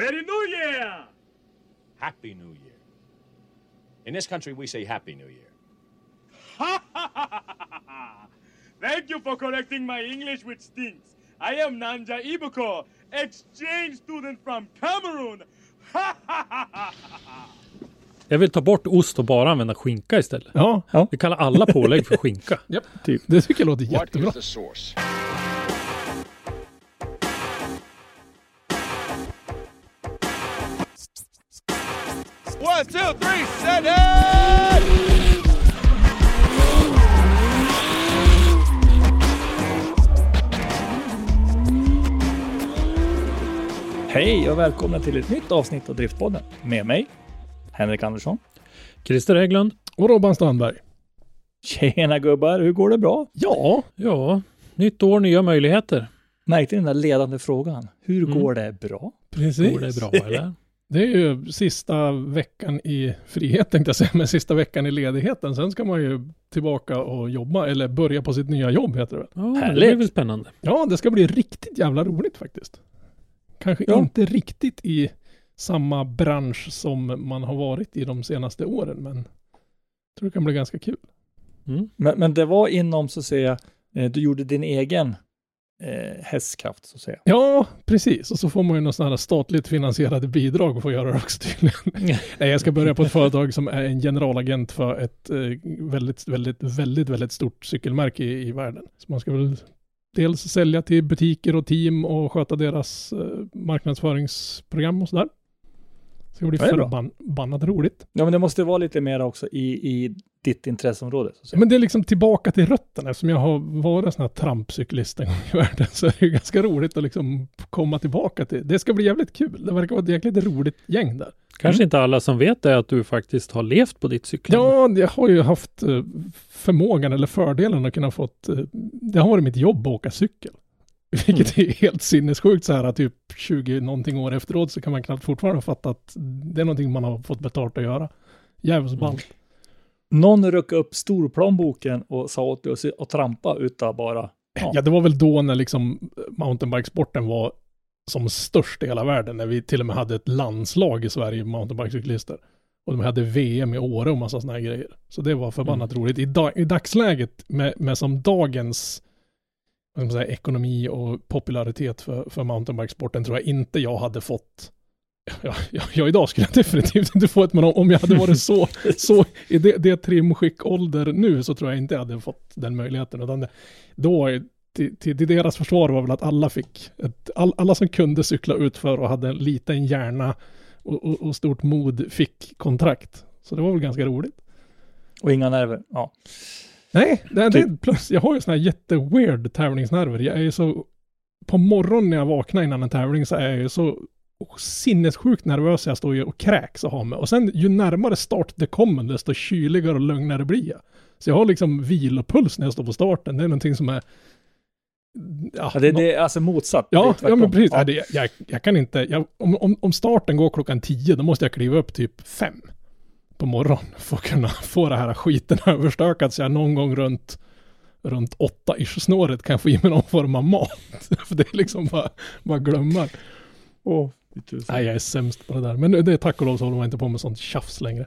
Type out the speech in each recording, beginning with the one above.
Merry New Year! Happy New Year. In this country, we say Happy New Year. Thank you for correcting my English, which stinks. I am Nanja Ibuko, exchange student from Cameroon. Jag vill ta bort ost och bara använda skinka istället. Ja, Ja. Vi kallar alla pålägg för skinka. japp. Typ. Det tycker jag låter What jättebra. One, two, three, set it! Hej och välkomna till ett nytt avsnitt av Driftpodden med mig, Henrik Andersson. Christer Hägglund. Och Robban Strandberg. Tjena gubbar, hur går det bra? Ja, Ja, nytt år, nya möjligheter. Märkte ni den där ledande frågan? Hur Mm. går det bra? precis. Går det bra eller? Det är ju sista veckan i frihet tänkte jag säga, men sista veckan i ledigheten. Sen ska man ju tillbaka och jobba, eller börja på sitt nya jobb heter det väl. Ja, det Härligt. blir väl spännande. Ja, det ska bli riktigt jävla roligt faktiskt. Kanske Ja. inte riktigt i samma bransch som man har varit i de senaste åren, men jag tror det kan bli ganska kul. Mm. Men, men det var inom, så att säga, eh, du gjorde din egen eh, hästkraft, så att säga. Ja, precis. Och så får man ju något sådana här statligt finansierade bidrag för att göra det också tydligen. Nej, jag ska börja på ett företag som är en generalagent för ett eh, väldigt, väldigt, väldigt, väldigt stort cykelmärke i, i världen. Så man ska väl dels sälja till butiker och team och sköta deras eh, marknadsföringsprogram och sådär. Så det blir Ja, förbannat roligt. Ja, men det måste vara lite mer också i, i ditt intresseområde. Men det är liksom tillbaka till rötterna. Eftersom jag har varit sån här trampcyklist en gång i världen så är det ju ganska roligt att liksom komma tillbaka till. Det ska bli jävligt kul. Det verkar vara ett jäkligt roligt gäng där. Kanske inte alla som vet det att du faktiskt har levt på ditt cyklande. Ja, jag har ju haft eh, förmågan eller fördelen att kunna fått, eh, det har varit mitt jobb att åka cykel. Vilket är helt sinnessjukt så här typ 20 någonting år efteråt så kan man knappt fortfarande fatta att det är någonting man har fått betalt att göra. Jävligt ballt. Någon ruckade upp storplånboken och sa åt dig att trampa utav bara, ja, Ja, det var väl då när liksom mountainbikesporten var som störst i hela världen. När vi till och med hade ett landslag i Sverige, mountainbikecyklister. Och de hade VM i Åre och massa sådana här grejer. Så det var förbannat roligt. I, da- i dagsläget med, med som dagens säga, ekonomi och popularitet för, för mountainbikesporten tror jag inte jag hade fått Ja, ja, ja, idag skulle jag definitivt inte få ett, men om, jag hade varit så, så i det, det trimskick-ålder nu så tror jag inte jag hade fått den möjligheten. Utan det, då, till, till, till deras försvar var väl att alla fick, ett, all, alla som kunde cykla utför och hade en liten hjärna och, och, och stort mod fick kontrakt. Så det var väl ganska roligt. och inga nerver. Ja. Nej, det, det, plus jag har ju såna här jätteweird tävlingsnerver. Jag är ju så, på morgonen när jag vaknar innan en tävling så är jag ju så sinnessjukt nervös jag står ju och kräks och har mig. Och sen ju närmare start det kommer desto kyligare och lugnare blir jag. Så jag har liksom vilopuls när jag står på starten. Det är någonting som är... Ja, Ja, det, nå- det är alltså motsatt. Ja, ja men precis. Ja. Ja. Det, jag, jag kan inte, jag, om, om, om starten går klockan tio, då måste jag kliva upp typ fem på morgonen för att kunna få det här skiten överstökat så jag någon gång runt, runt åtta ish snåret kan få i mig någon form av mat. för det är liksom bara, bara glömmar. Tusan. Nej, jag är sämst på det där. Men det är tack och lov så håller man inte på med sånt tjafs längre.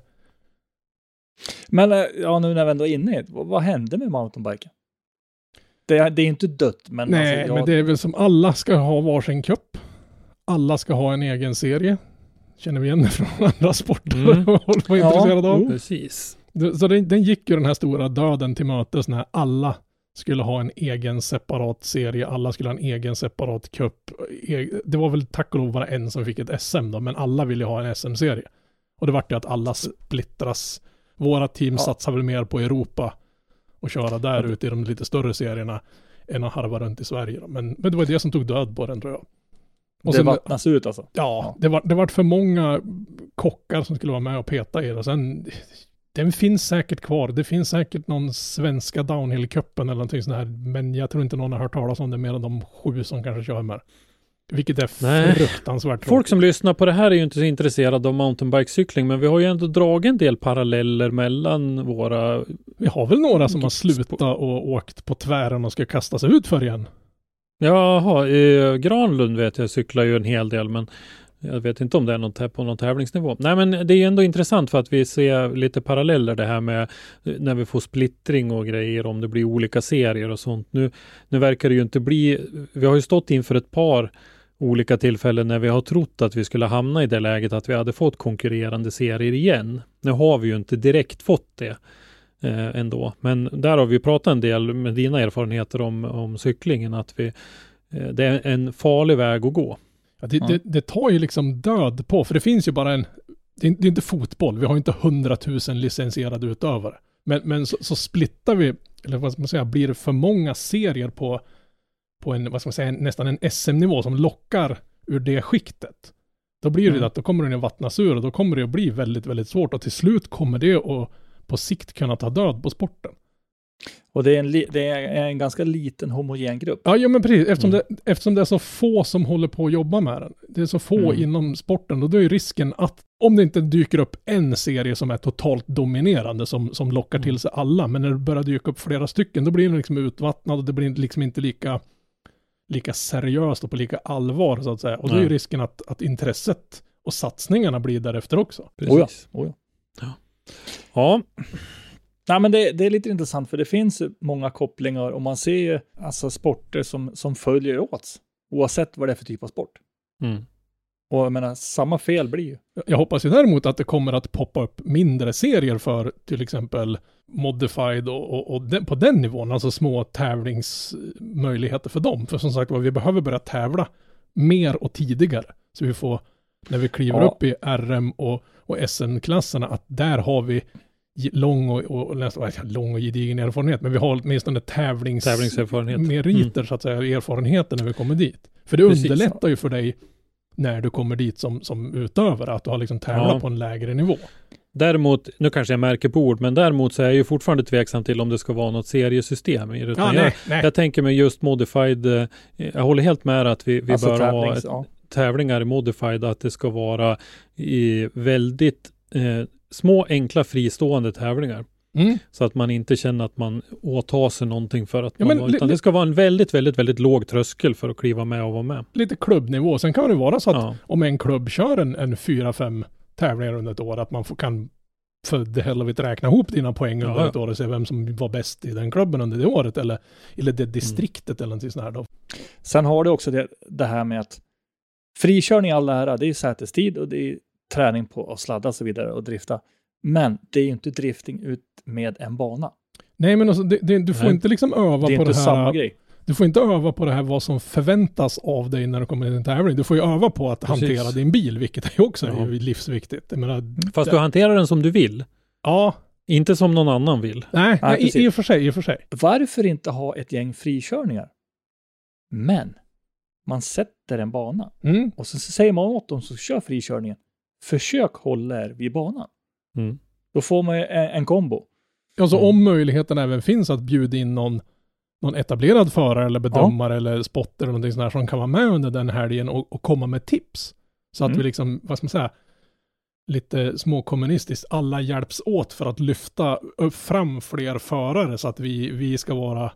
Men eh, ja, nu när vi ändå är inne i det, vad, vad hände med mountainbiken? Det, är- det är inte dött, men Nej, alltså, jag, men det är väl som alla ska ha varsin cup. Alla ska ha en egen serie. Känner vi igen det från andra sporter? Mm. håller på Ja, intresserad av. Precis. Så den, den gick ju den här stora döden till mötes när alla skulle ha en egen separat serie, alla skulle ha en egen separat cup. E- Det var väl tack och lov bara en som fick ett SM då, men alla ville ha en SM-serie. Och det vart ju att alla splittras. Våra team Ja. satsar väl mer på Europa och köra där ute i de lite större serierna än att harva runt i Sverige. Då. Men, men det var det som tog död på den tror jag. Och det vattnas ut alltså. Ja, det var, det var för många kockar som skulle vara med och peta i det. Sen, den finns säkert kvar. Det finns säkert någon svenska downhill-cupen eller någonting sånt här. Men jag tror inte någon har hört talas om det mer än de sju som kanske kör med. Vilket är Nej. fruktansvärt Folk som lyssnar på det här är ju inte så intresserade av mountainbikecykling, men vi har ju ändå dragit en del paralleller mellan våra... Vi har väl några som har slutat och åkt på tvären och ska kasta sig ut för igen. Jaha, eh, Granlund vet jag cyklar ju en hel del, men jag vet inte om det är något här på någon tävlingsnivå. Nej, men det är ändå intressant för att vi ser lite paralleller det här med när vi får splittring och grejer, om det blir olika serier och sånt. Nu, nu verkar det ju inte bli... Vi har ju stått inför ett par olika tillfällen när vi har trott att vi skulle hamna i det läget att vi hade fått konkurrerande serier igen. Nu har vi ju inte direkt fått det eh, ändå. Men där har vi pratat en del med dina erfarenheter om, om cyklingen, att vi, eh, det är en farlig väg att gå. Ja, det, det, det tar ju liksom död på, för det finns ju bara en, det är, det är inte fotboll, vi har inte hundratusen licensierade utövare. Men, men så, så splittar vi, eller vad ska man säga, blir det för många serier på, på en, vad ska man säga, nästan en SM-nivå som lockar ur det skiktet. Då blir det Mm. att då kommer den att vattnas ur och då kommer det att bli väldigt, väldigt svårt och till slut kommer det att på sikt kunna ta död på sporten. Och det är en, det är en ganska liten homogen grupp. Ja, ja men precis. Eftersom, Mm. det, eftersom det är så få som håller på att jobba med den. Det är så få Mm. inom sporten och då är risken att om det inte dyker upp en serie som är totalt dominerande som, som lockar Mm. till sig alla, men när det börjar dyka upp flera stycken, då blir den liksom utvattnad och det blir liksom inte lika, lika seriöst och på lika allvar så att säga. Och då är risken att, att intresset och satsningarna blir därefter också. Oh ja, oh ja. Ja, Nej, men det, det är lite intressant för det finns många kopplingar och man ser ju alltså sporter som, som följer åt oavsett vad det är för typ av sport. mm. Och jag menar, samma fel blir ju. Jag hoppas ju däremot att det kommer att poppa upp mindre serier för till exempel modified och, och, och den, på den nivån, alltså små tävlingsmöjligheter för dem. För som sagt var, vi behöver börja tävla mer och tidigare. Så vi får, när vi kliver Ja. upp i RM och, och SM-klasserna, att där har vi lång och, och, och nästan, lång och gedigen erfarenhet, men vi har åtminstone tävlings... tävlingserfarenhet. meriter så att säga, erfarenheter när vi kommer dit. För det Precis. underlättar ju för dig när du kommer dit som, som utövare, att du har liksom tävlat Ja. på en lägre nivå. Däremot, nu kanske jag märker på ord, men däremot så är jag ju fortfarande tveksam till om det ska vara något seriesystem i det. Utan jag, nej. jag tänker mig just modified, eh, jag håller helt med att vi, vi alltså bör ha ett, ja. Tävlingar i modified, att det ska vara i väldigt eh, små, enkla, fristående tävlingar. Mm. Så att man inte känner att man åtar sig någonting för att Ja, man, men utan det ska vara en väldigt, väldigt, väldigt låg tröskel för att kliva med och vara med. Lite klubbnivå. Sen kan det vara så att Ja, om en klubb kör en, en fyra, fem tävlingar under ett år, att man får, kan för of it räkna ihop dina poäng under Ja. ett år och se vem som var bäst i den klubben under det året eller, eller det distriktet eller någonting sånt här då. Sen har du också det, det här med att frikörning i all ära, det är sätestid och det är träning på att sladda och så vidare och drifta. Men det är ju inte drifting ut med en bana. Nej men alltså, det, det, du får Nej. inte liksom öva Det är på inte det här. samma grej. Du får inte öva på det här vad som förväntas av dig när du kommer till en tävling. Du får ju öva på att Precis. hantera din bil, vilket är ju också Ja. är livsviktigt. Jag menar, fast det- du hanterar den som du vill, Ja, inte som någon annan vill. nej, nej i, precis. i och för sig, i och för sig. Varför inte ha ett gäng frikörningar? Men man sätter en bana Mm. och så säger man åt dem som kör frikörningen, försök hålla er vid banan. Mm. Då får man en, en kombo. Alltså Mm. om möjligheten även finns att bjuda in någon, någon etablerad förare eller bedömare eller spotter eller någonting sånt där som kan vara med under den helgen och, och komma med tips. Så att Mm. vi liksom, vad ska man säga, lite småkommunistiskt, alla hjälps åt för att lyfta fram fler förare så att vi, vi ska vara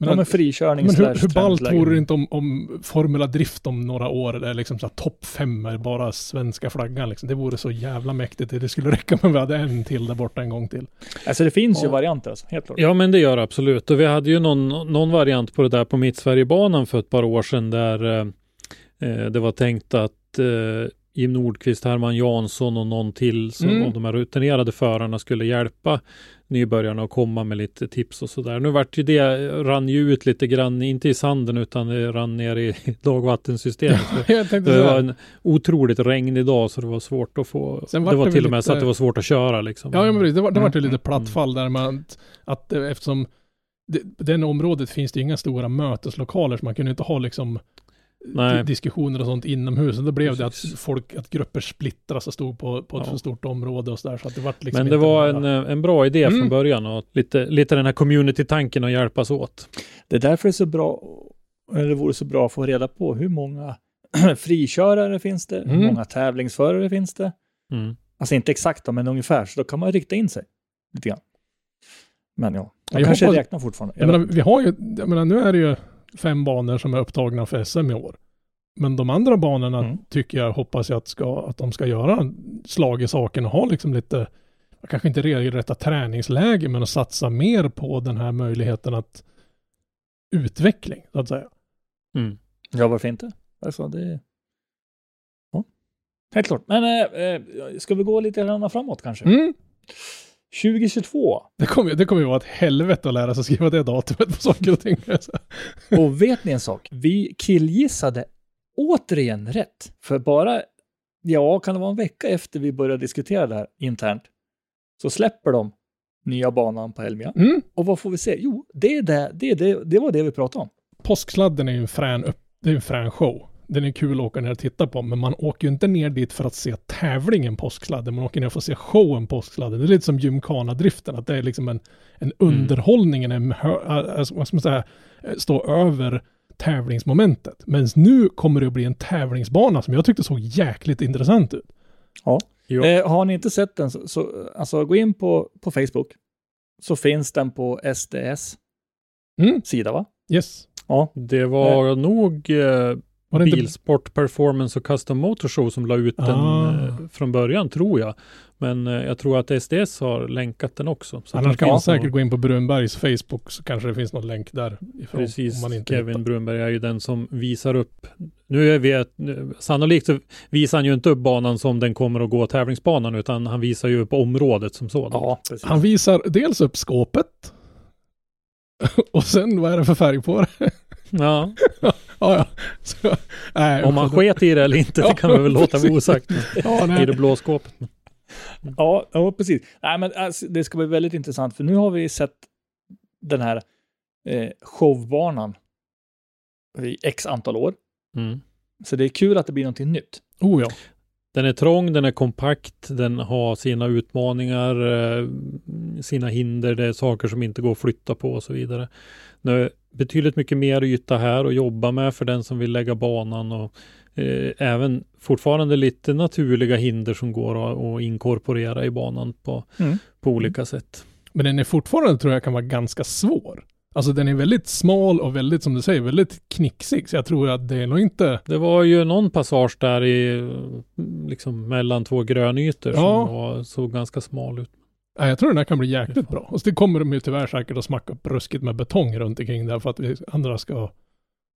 Men, ja, men frikörning men hur, hur ballt vore det inte om, om Formula Drift om några år, är liksom så topp fem är bara svenska flaggan liksom. Det vore så jävla mäktigt. Det skulle räcka med att vi hade en till där borta en gång till. Alltså det finns ju Ja. varianter, alltså, helt klart. Ja, men det gör det absolut. Och vi hade ju någon, någon variant på det där på Mittsverigebanan för ett par år sedan där eh, eh, det var tänkt att eh, Jim Nordqvist, Herman Jansson och någon till som Mm. av de här rutinerade förarna skulle hjälpa nybörjarna att komma med lite tips och sådär. Nu vart ju det, rann ju ut lite grann, inte i sanden utan det rann ner i dagvattensystemet. Tänkte Det var en otroligt regnig dag så det var svårt att få, det var det till och med så att det var svårt att köra liksom. Ja, ja men det var, det var ju Mm, lite mm, plattfall där man, att eh, eftersom det, den området finns det inga stora möteslokaler så man kunde inte ha liksom Nej. di- diskussioner och sånt inomhus. Och då blev det att folk, att grupper splittras och stod på, på ett Ja. för stort område och sådär. Så att det vart liksom Men det var bara- en, eh, en bra idé Mm. från början och lite, lite den här community-tanken att hjälpas åt. Det är därför det är så bra, eller det vore så bra att få reda på hur många frikörare finns det, hur Mm. många tävlingsförare finns det. Mm. Alltså inte exakt men ungefär, så då kan man rikta in sig lite grann. Men ja, de Jag kanske hoppas- räknar fortfarande. Jag menar, vi har ju, jag menar, nu är det ju fem banor som är upptagna för SM i år. Men de andra banorna Mm. tycker jag, hoppas jag att, ska, att de ska göra slag i saken och ha liksom lite, kanske inte regelrätta träningsläge, men att satsa mer på den här möjligheten att utveckling, så att säga. Mm. Ja, varför inte? Alltså, det... Ja, helt klart. Men äh, äh, ska vi gå lite grann framåt kanske? Mm. 2022. Det kommer, det kommer ju vara ett helvete att lära sig skriva det datumet på saker och ting. Och vet ni en sak? Vi killgissade återigen rätt. För bara, ja, kan det vara en vecka efter vi började diskutera det här internt, så släpper de nya banan på Elmia. Mm. Och vad får vi se? Jo, det, är det, det, är det, det var det vi pratade om. Påsksladden är ju en frän, upp, det är en frän show. Den är kul att åka ner och titta på, men man åker ju inte ner dit för att se tävlingen Påsksladden. Man åker ner för att se showen Påsksladden. Det är lite som gymkhana-driften, att det är liksom en, en underhållningen, en, hö- alltså, vad ska man säga, eh, stå över tävlingsmomentet. Men nu kommer det att bli en tävlingsbana som jag tyckte såg jäkligt intressant ut. Jo. Eh, har ni inte sett den, så, så alltså, gå in på, på Facebook. Så finns den på SDS Mm. sida, va? Yes. Ja. Det var nog eh, Var det inte- Bilsport Performance och Custom Motor Show som la ut den Ah. eh, från början, tror jag. Men eh, jag tror att SDS har länkat den också. Så Annars kan man säkert gå in på Brunbergs Facebook så kanske det finns någon länk där. Ifrån, Precis, om man inte Kevin hittar. Brunberg är ju den som visar upp. Nu är vi sannolikt så visar han ju inte upp banan som den kommer att gå tävlingsbanan, utan han visar ju upp området som sådant. Ja, precis. Han visar dels upp skåpet. och sen vad är det för färg på det? Ja, ja. Så, nej, om man sket i det eller inte, det kan vi väl låta vara osagt. I det blå skåpet. Ja, ja precis. Nej, men alltså, det ska bli väldigt intressant, för nu har vi sett den här eh, showbanan i x antal år. Mm. Så det är kul att det blir någonting nytt. Oh ja. Den är trång, den är kompakt, den har sina utmaningar, eh, sina hinder, det är saker som inte går att flytta på och så vidare. Är betydligt mycket mer yta här att jobba med för den som vill lägga banan och eh, även fortfarande lite naturliga hinder som går att, att inkorporera i banan på, Mm. på olika sätt. Men den är fortfarande, tror jag, kan vara ganska svår. Alltså den är väldigt smal och väldigt, som du säger, väldigt knixig. Så jag tror att det är nog inte... Det var ju någon passage där i liksom mellan två grönytor Ja. som var, såg ganska smal ut. Nej, jag tror den här kan bli jäkligt bra. Och så det kommer de ju tyvärr säkert att smacka upp ruskigt med betong runt omkring där för att vi andra ska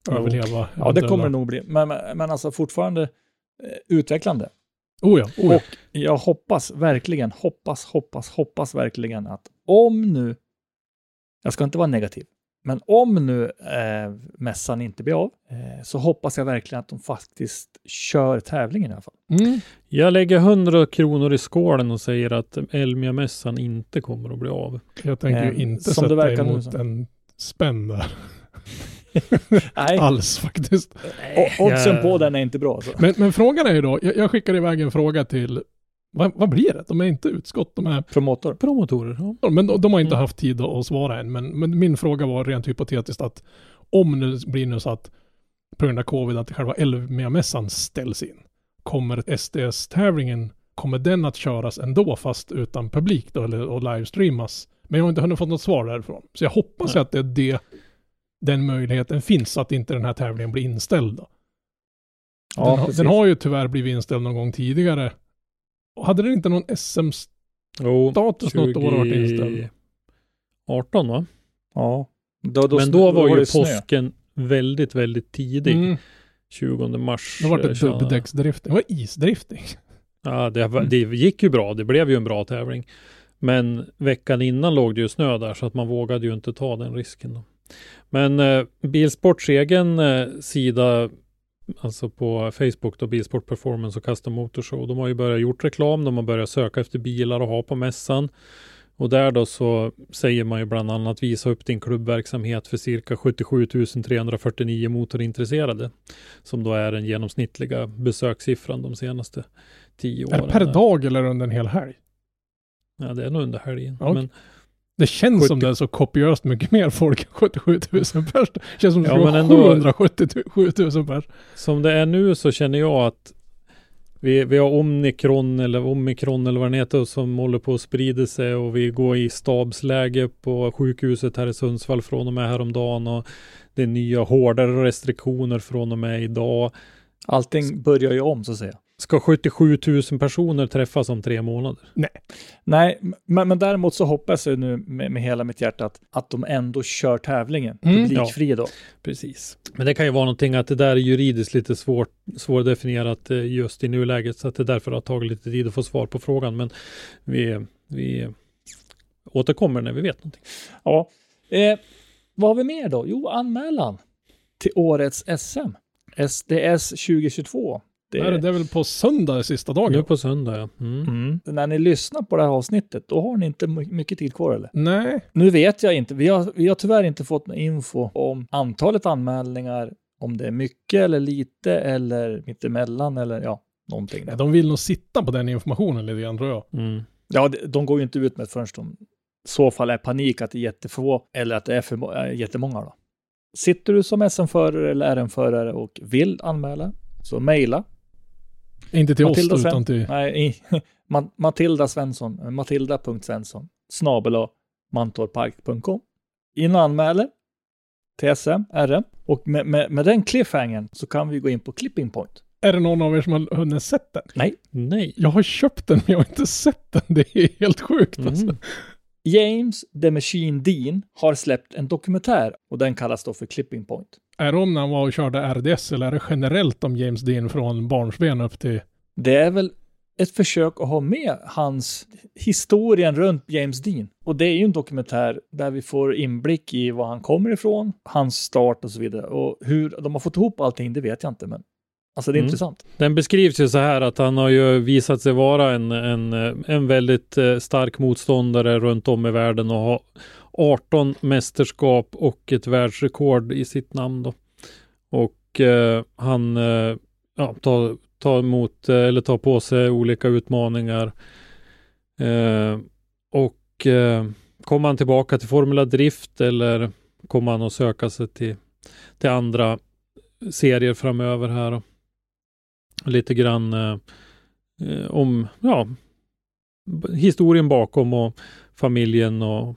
Jo. överleva. Ja, det kommer det nog bli. Men, men, men alltså fortfarande eh, utvecklande. Oh ja, oh ja. Och jag hoppas verkligen, hoppas, hoppas, hoppas verkligen att om nu, jag ska inte vara negativ, men om nu eh, mässan inte blir av, eh, så hoppas jag verkligen att de faktiskt kör tävlingen i alla fall. Mm. Jag lägger 100 kronor i skålen och säger att Elmia-mässan inte kommer att bli av. Jag tänker ju Eh, inte som sätta nu emot en spänn där. Nej, Alls faktiskt. o- oddsen jag- på den är inte bra. Så. Men, men frågan är ju då, jag, jag skickar iväg en fråga till, vad, vad blir det? De är inte utskott, de är, Promotor. Promotorer, ja. men de, de har inte Mm. haft tid att, svara än. Men, men min fråga var rent hypotetiskt att om det blir nu så att på grund av covid att själva Elmia-mässan ställs in, kommer SDS-tävlingen, kommer den att köras ändå fast utan publik då, eller och livestreamas? Men jag har inte hunnit fått något svar därifrån. Så jag hoppas Nej. att det är det, den möjligheten finns, så att inte den här tävlingen blir inställd. Då. Ja, den, den har ju tyvärr blivit inställd någon gång tidigare. Och hade den inte någon SM-status Jo, något år varit inställd? 18 va? Ja. Då, då, Men då var ju det snö. påsken väldigt, väldigt tidig. Mm. 20 mars. Det var eh, det tjänade- dubbdäcksdrifting. Det var isdrifting. Ja, det, det gick ju bra. Det blev ju en bra tävling. Men veckan innan låg det ju snö där så att man vågade ju inte ta den risken. Då. Men eh, Bilsports egen eh, sida, alltså på Facebook då, Bilsport Performance och Custom Motor Show, de har ju börjat gjort reklam. De har börjat söka efter bilar och ha på mässan. Och där då så säger man ju bland annat visa upp din klubbverksamhet för cirka 77 349 motorintresserade. Som då är den genomsnittliga besökssiffran de senaste tio Är åren. det per dag eller under en hel helg? Ja, det är nog under helgen. Okej. Men, Det känns 70 som det är så kopiöst mycket mer folk än 77 000 pers. Det känns som det Ja, skulle ändå- 777 000 pers. som det är nu så känner jag att vi, vi har omikron eller omikron eller vad den heter som håller på att sprida sig och vi går i stabsläge på sjukhuset här i Sundsvall från och med häromdagen och det är nya hårdare restriktioner från och med idag. Allting börjar ju om så att säga. Ska 77 000 personer träffas om tre månader? Nej, men, men däremot så hoppas jag nu med, med hela mitt hjärta att, att de ändå kör tävlingen Mm. publikfri då. Precis. Men det kan ju vara någonting att det där är juridiskt lite svårt, svårdefinierat eh, just i nuläget så att det därför har tagit lite tid att få svar på frågan. Men vi, vi återkommer när vi vet någonting. Ja. Eh, vad har vi mer då? Jo, anmälan till årets SM. SDS 2022. Det är, det är väl på söndag sista dagen? Nu på söndag ja. Mm. Mm. När ni lyssnar på det här avsnittet, då har ni inte my- mycket tid kvar eller? Nej, Nu vet jag inte, vi har, vi har tyvärr inte fått någon info om antalet anmälningar, om det är mycket eller lite eller mittemellan eller ja, någonting. de vill nog sitta på den informationen lite grann tror jag. Mm. Ja, de, går ju inte ut med det förrän de i så fall är panik att det är jättefå eller att det är, för, är jättemånga. Då. Sitter du som SM-förare eller RM-förare och vill anmäla, så mejla. Inte till Matilda oss då, Sven- utan till... Nej, Ma- Matilda Svensson, eh, matilda.svensson, snabel mantorpark.com. In och anmäler till SM, RM. Och med, med, med den cliffhangern så kan vi gå in på Clipping Point. Är det någon av er som har hunnit sett den? Nej, Nej. Jag har köpt den men jag har inte sett den. Det är helt sjukt alltså. Mm. James The Machine Dean har släppt en dokumentär och den kallas då för Clipping Point. Är det om när han var och körde RDS eller är det generellt om James Dean från barnsben upp till... Det är väl ett försök att ha med hans historien runt James Dean. Och det är ju en dokumentär där vi får inblick i var han kommer ifrån, hans start och så vidare. Och hur de har fått ihop allting, det vet jag inte, men alltså det är Mm. intressant. Den beskrivs ju så här att han har ju visat sig vara en, en, en väldigt eh, stark motståndare runt om i världen och har 18 mästerskap och ett världsrekord i sitt namn då. Och eh, han eh, ja, tar, tar emot eh, eller tar på sig olika utmaningar. Eh, och eh, kommer han tillbaka till Formula Drift eller kommer han att söka sig till, till andra serier framöver här? Då? lite grann eh, om ja, historien bakom och familjen och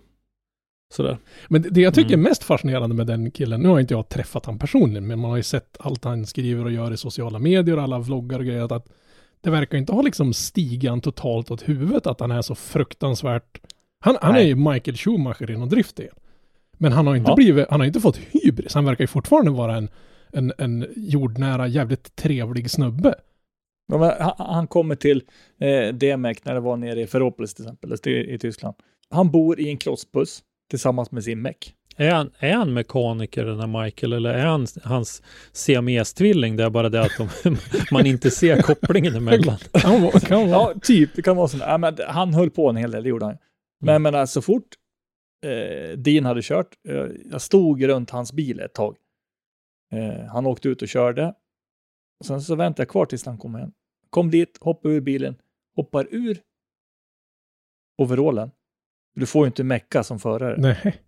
sådär. Men det, det jag tycker Mm. är mest fascinerande med den killen, nu har inte jag träffat han personligen, men man har ju sett allt han skriver och gör i sociala medier och alla vloggar och grejer, att det verkar inte ha liksom stigan totalt åt huvudet att han är så fruktansvärt... Han, han är ju Michael Schumacher inom driftdelen. Men han har inte Ja. blivit, han har inte fått hybris, han verkar ju fortfarande vara en, en, en jordnära, jävligt trevlig snubbe. Ja, han, han kommer till eh, DMEC när det var nere i Ferropolis till exempel, i, i Tyskland. Han bor i en klossbuss tillsammans med sin meck. Är han, är han mekaniker den här Michael eller är han hans siamestvilling? Det är bara det att de, man inte ser kopplingen emellan. Kan kan vara. Ja, typ. Det kan vara så. Ja, men han höll på en hel del, det gjorde han. Men Mm. men alltså, så fort eh, Dean hade kört, eh, jag stod runt hans bil ett tag. Eh, han åkte ut och körde. Sen så väntade jag kvar tills han kom hem. Kom dit, hoppade ur bilen, hoppar ur overallen. Du får ju inte mecka som förare. Nej.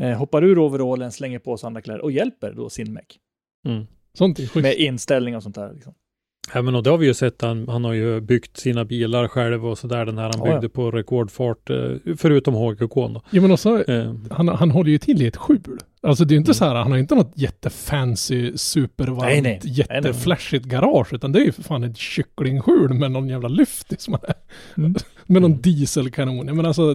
Eh, hoppar ur overallen, slänger på sig andra kläder och hjälper då sin meck. Mm. Sånt är schysst. Med inställning och sånt där. Liksom. Ja, men och det har vi ju sett. Han, han har ju byggt sina bilar själv och sådär. Den här han Ja, ja. byggde på rekordfart. eh, Förutom då. Ja men också, Eh, han, han håller ju till i ett skjul. Alltså det är ju inte Mm. så här, han har inte något jättefancy, supervarmt, Nej, nej. jätteflashigt garage, utan det är ju för fan ett kycklingskjul med någon jävla lyft som är, Mm. med någon dieselkanon. Men alltså,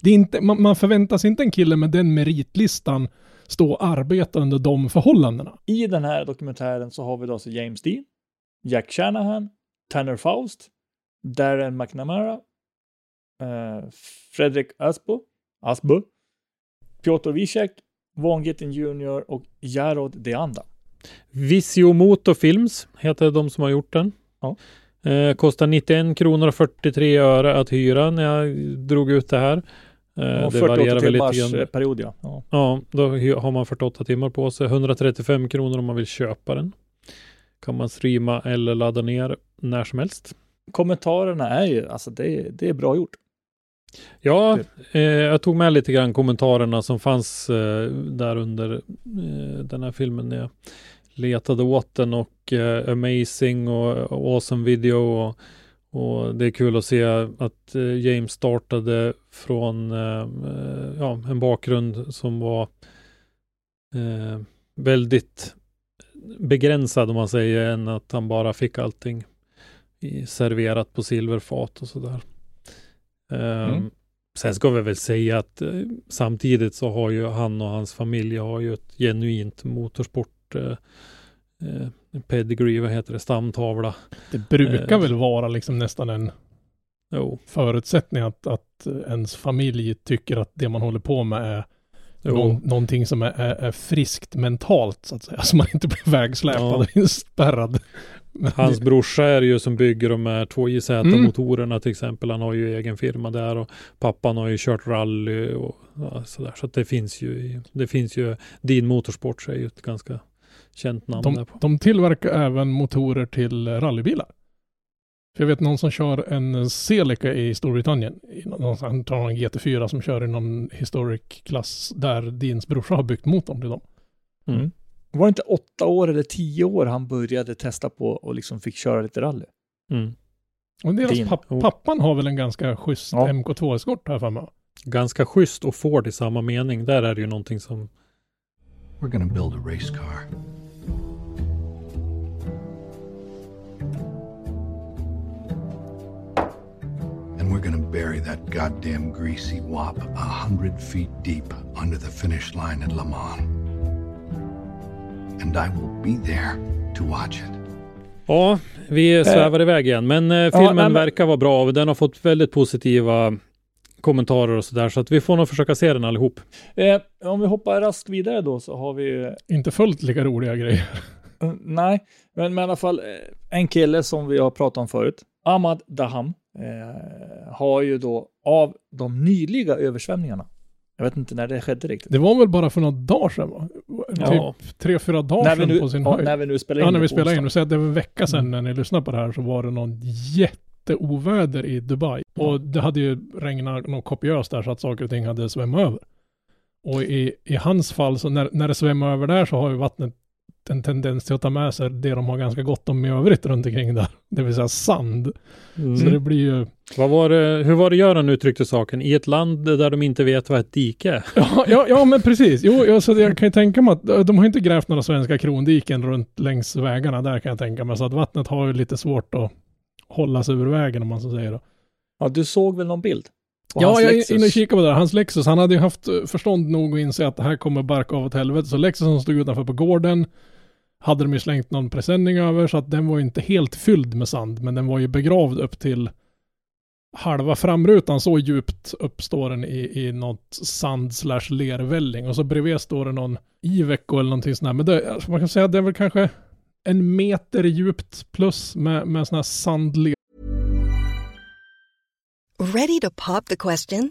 det är inte, man, man förväntar sig inte en kille med den meritlistan stå och arbeta under de förhållandena. I den här dokumentären så har vi då alltså James Dean, Jack Shanahan, Tanner Faust, Darren McNamara, eh, Fredrik Asbo, Asbo, Piotr Wiesek, Von Gittin Jr och Jarod Deanda. Visio Motorfilms heter de som har gjort den. Ja. Eh, kostar 91 kronor och 43 öre att hyra när jag drog ut det här. Eh, Och det 48 varierar väl lite grann. eh, period ja. ja. Ja, då har man 48 timmar på sig. 135 kronor om man vill köpa den. Kan man streama eller ladda ner när som helst. Kommentarerna är ju, alltså det, det är bra gjort. Ja, eh, jag tog med lite grann kommentarerna som fanns eh, där under eh, den här filmen när jag letade åt den och eh, amazing och, och awesome video och, och det är kul att se att eh, James startade från eh, ja, en bakgrund som var väldigt begränsad om man säger än att han bara fick allting serverat på silverfat och sådär. Um, Mm. Sen ska vi väl säga att eh, samtidigt så har ju han och hans familj har ju ett genuint motorsport eh, eh, pedigree, vad heter det, stamtavla. Det brukar väl vara liksom nästan en Jo, förutsättning att, att ens familj tycker att det man håller på med är. Någon, någonting som är, är, friskt mentalt så att säga. Så man inte blir vägsläpad Ja. och inspärrad. Men Hans brorsa är ju som bygger de här 2JZ Mm. motorerna till exempel. Han har ju egen firma där och pappan har ju kört rally och ja, sådär. Så det finns ju, det finns ju, Din Motorsport är ju ett ganska känt namn de, på. de tillverkar även motorer till rallybilar. För jag vet någon som kör en Celica i Storbritannien. Han tar en GT4 som kör i någon historic klass där Dins brorsa har byggt motorn till dem. Mm. Var det inte åtta år eller tio år han började testa på och liksom fick köra lite rally? Mm. Och deras papp, Oh. pappan har väl en ganska schysst Ja. MK2-eskort här för mig. Ganska schysst och Ford i samma mening. Där är det ju någonting som We're gonna build a race car. And we're gonna bury that goddamn greasy wop a hundred feet deep under the finish line at Le Mans. And I will be there to watch it. Ja, vi svävar iväg igen. Men eh, filmen nej, men- verkar vara bra och den har fått väldigt positiva kommentarer och sådär. Så att vi får nog försöka se den allihop. Eh, om vi hoppar raskt vidare då så har vi eh, Inte fullt lika roliga grejer. Uh, nej, men, men i alla fall eh, en kille som vi har pratat om förut, Ahmad Daham, eh, har ju då av de nyliga översvämningarna, jag vet inte när det skedde riktigt. Det var väl bara för några dagar sedan va? Ja. Typ tre, fyra dagar sedan nu, på sin ja, höjd. när vi nu spelar in Ja, när vi på spelade in. Och så att det var en vecka sedan Mm. när ni lyssnade på det här så var det någon jätteoväder i Dubai. Och det hade ju regnat något kopiöst där så att saker och ting hade svämmat över. Och i, i hans fall så när, när det svämmar över där så har ju vattnet en tendens till att ta med sig det de har ganska gott om i övrigt runt omkring där. Det vill säga sand. Mm. Så det blir ju... Vad var det, hur var det Göran uttryckte saken? I ett land där de inte vet vad ett dike är. Ja, ja, ja men precis. Jo, ja, så jag kan ju tänka mig att de har inte grävt några svenska krondiken runt längs vägarna där kan jag tänka mig. Så att vattnet har ju lite svårt att hålla sig ur vägen om man så säger. Då. Ja, du såg väl någon bild? Ja, jag är inne och kikade på det. där. Hans Lexus, han hade ju haft eh, förstånd nog att inse att det här kommer barka av åt helvete. Så Lexusen stod utanför på gården. Hade de ju slängt någon presenning över så att den var ju inte helt fylld med sand. Men den var ju begravd upp till halva framrutan. Så djupt uppstår den i, i något sand slash lervälling. Och så bredvid står det någon Iveco eller någonting sånt där. Men det, alltså man kan säga att det är väl kanske en meter djupt plus med, med sån här sandler. Ready to pop the question?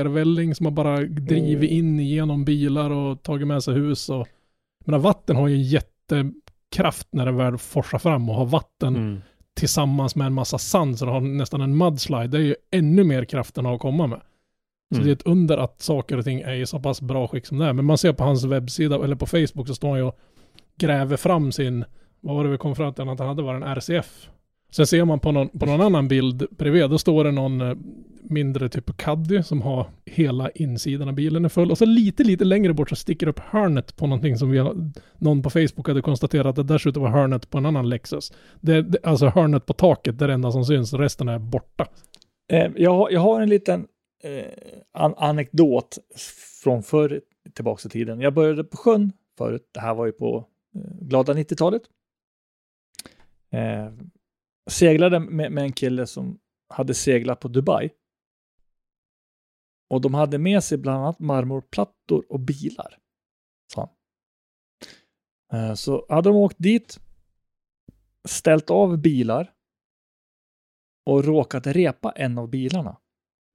Välling som har bara drivit in genom bilar och tagit med sig hus och... Men vatten har ju en jättekraft när det väl forsar fram och har vatten Mm. tillsammans med en massa sand så det har nästan en mudslide. Det är ju ännu mer kraft än har att komma med. Så Mm. det är ett under att saker och ting är i så pass bra skick som det är. Men man ser på hans webbsida eller på Facebook så står han ju och gräver fram sin, vad var det vi kom fram till att han hade var en RCF. Sen ser man på någon, på någon annan bild bredvid, då står det någon eh, mindre typ Caddy som har hela insidan av bilen är full. Och så lite, lite längre bort så sticker upp hörnet på någonting som vi, har- någon på Facebook hade konstaterat att det dessutom var hörnet på en annan Lexus. Det, det, alltså hörnet på taket, det är det enda som syns, resten är borta. Eh, jag, har- jag har en liten eh, an anekdot från förr tillbaka i tiden. Jag började på sjön förut. Det här var ju på eh, glada 90-talet. Eh, seglade med, med en kille som hade seglat på Dubai. Och de hade med sig bland annat marmorplattor och bilar. Så, eh, så hade de åkt dit, ställt av bilar och råkat repa en av bilarna.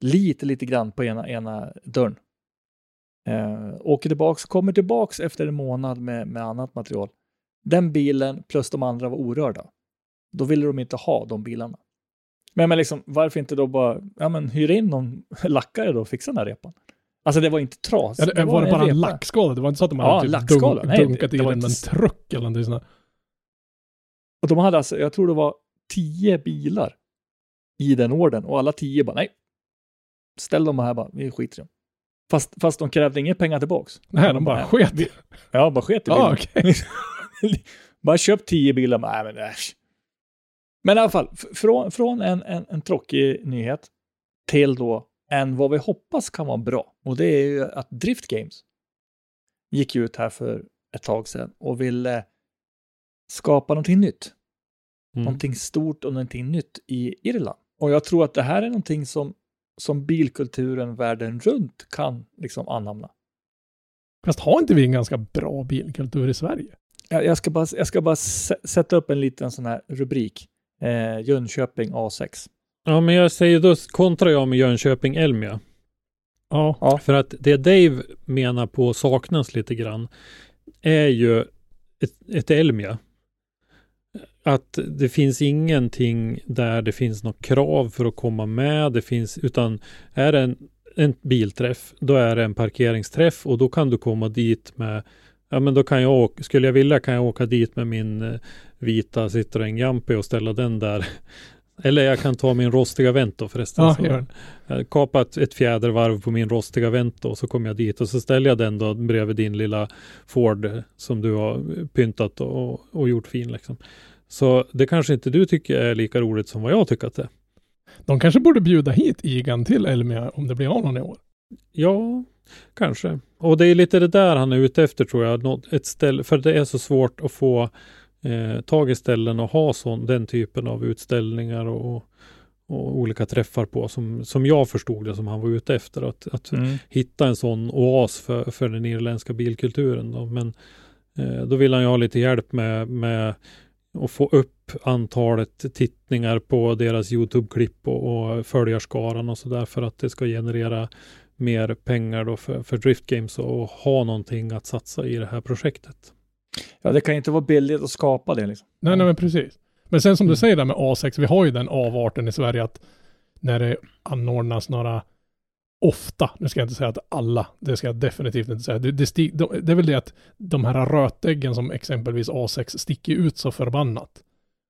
Lite, lite grann på ena, ena dörren. Eh, åker tillbaks, kommer tillbaks efter en månad med, med annat material. Den bilen plus de andra var orörda. Då ville de inte ha de bilarna. Men, men liksom, varför inte då bara ja, men hyra in någon lackare då och fixa den här repan? Alltså det var inte tras. Ja, det, var det bara en repa. lackskada? Det var inte så att de Ja, hade typ lackskada. dunk, Nej, det- dunkat i det var den en truck eller någonting sånt. Och de hade alltså, jag tror det var tio bilar i den orden och alla tio bara nej. Ställ dem här bara, vi skiter i dem. Fast, fast de krävde inga pengar tillbaks. Nej, de bara sket i- Ja, bara sket i Ja, bilen. bara köp tio bilar, nej men äsch. Men i alla fall, från, från en, en, en tråkig nyhet till då en vad vi hoppas kan vara bra. Och det är ju att Drift Games gick ut här för ett tag sedan och ville skapa någonting nytt. Mm. Någonting stort och någonting nytt i Irland. Och jag tror att det här är någonting som, som bilkulturen världen runt kan liksom anamna. Fast har inte vi en ganska bra bilkultur i Sverige? Jag, jag ska bara, jag ska bara sä- sätta upp en liten sån här rubrik. Eh, Jönköping A6. Ja, men jag säger då kontrar jag med Jönköping Elmia. Ja. För att det Dave menar på saknas lite grann är ju ett, ett Elmia. Att det finns ingenting där det finns något krav för att komma med. Det finns, utan är det en, en bilträff, då är det en parkeringsträff och då kan du komma dit med Ja men då kan jag åka, skulle jag vilja kan jag åka dit med min eh, vita Citroën Jumpy och ställa den där. Eller jag kan ta min rostiga Vento förresten. Ja, gör jag kapar ett, ett fjädervarv på min rostiga Vento och så kommer jag dit och så ställer jag den då bredvid din lilla Ford eh, som du har pyntat och, och gjort fin liksom. Så det kanske inte du tycker är lika roligt som vad jag tycker att det är. De kanske borde bjuda hit Igan till Elmia om det blir av någon i år. Ja, kanske. Och det är lite det där han är ute efter tror jag. Något, ett ställe, för det är så svårt att få eh, tag i ställen och ha sån, den typen av utställningar och, och olika träffar på som, som jag förstod det som han var ute efter. Att, att Mm. hitta en sån oas för, för den irländska bilkulturen. Då. Men eh, då vill han ju ha lite hjälp med, med att få upp antalet tittningar på deras YouTube-klipp och, och följarskaran och sådär för att det ska generera mer pengar då för, för Drift Games och ha någonting att satsa i det här projektet. Ja, det kan inte vara billigt att skapa det liksom. Nej, nej men precis. Men sen som Mm. du säger där med A6, vi har ju den avarten i Sverige att när det anordnas några ofta, nu ska jag inte säga att alla, det ska jag definitivt inte säga. Det, det, sti, de, det är väl det att de här rötäggen som exempelvis A6 sticker ut så förbannat.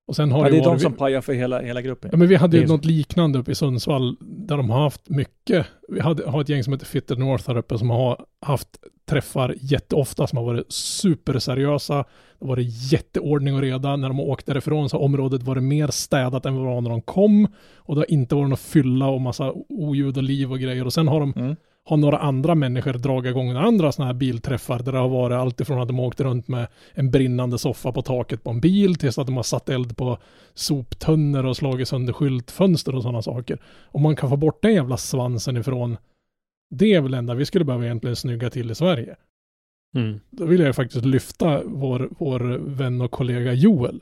Och sen har Ja, det är de som pajar för hela, hela gruppen. Ja, men vi hade ju något liknande uppe i Sundsvall där de har haft mycket. Vi hade, har ett gäng som heter Fitter North här uppe som har haft träffar jätteofta som har varit superseriösa. Det har varit jätteordning och reda. När de har åkt därifrån så har området varit mer städat än vad det var när de kom. Och det har inte varit något fylla och massa oljud och liv och grejer. Och sen har de Mm. Har några andra människor dragit igång andra sådana här bilträffar där det har varit allt ifrån att de åkte runt med en brinnande soffa på taket på en bil tills att de har satt eld på soptunnor och slagit sönder skyltfönster och sådana saker. Om man kan få bort den jävla svansen ifrån det är väl enda vi skulle behöva egentligen snygga till i Sverige. Mm. Då vill jag faktiskt lyfta vår, vår vän och kollega Joel.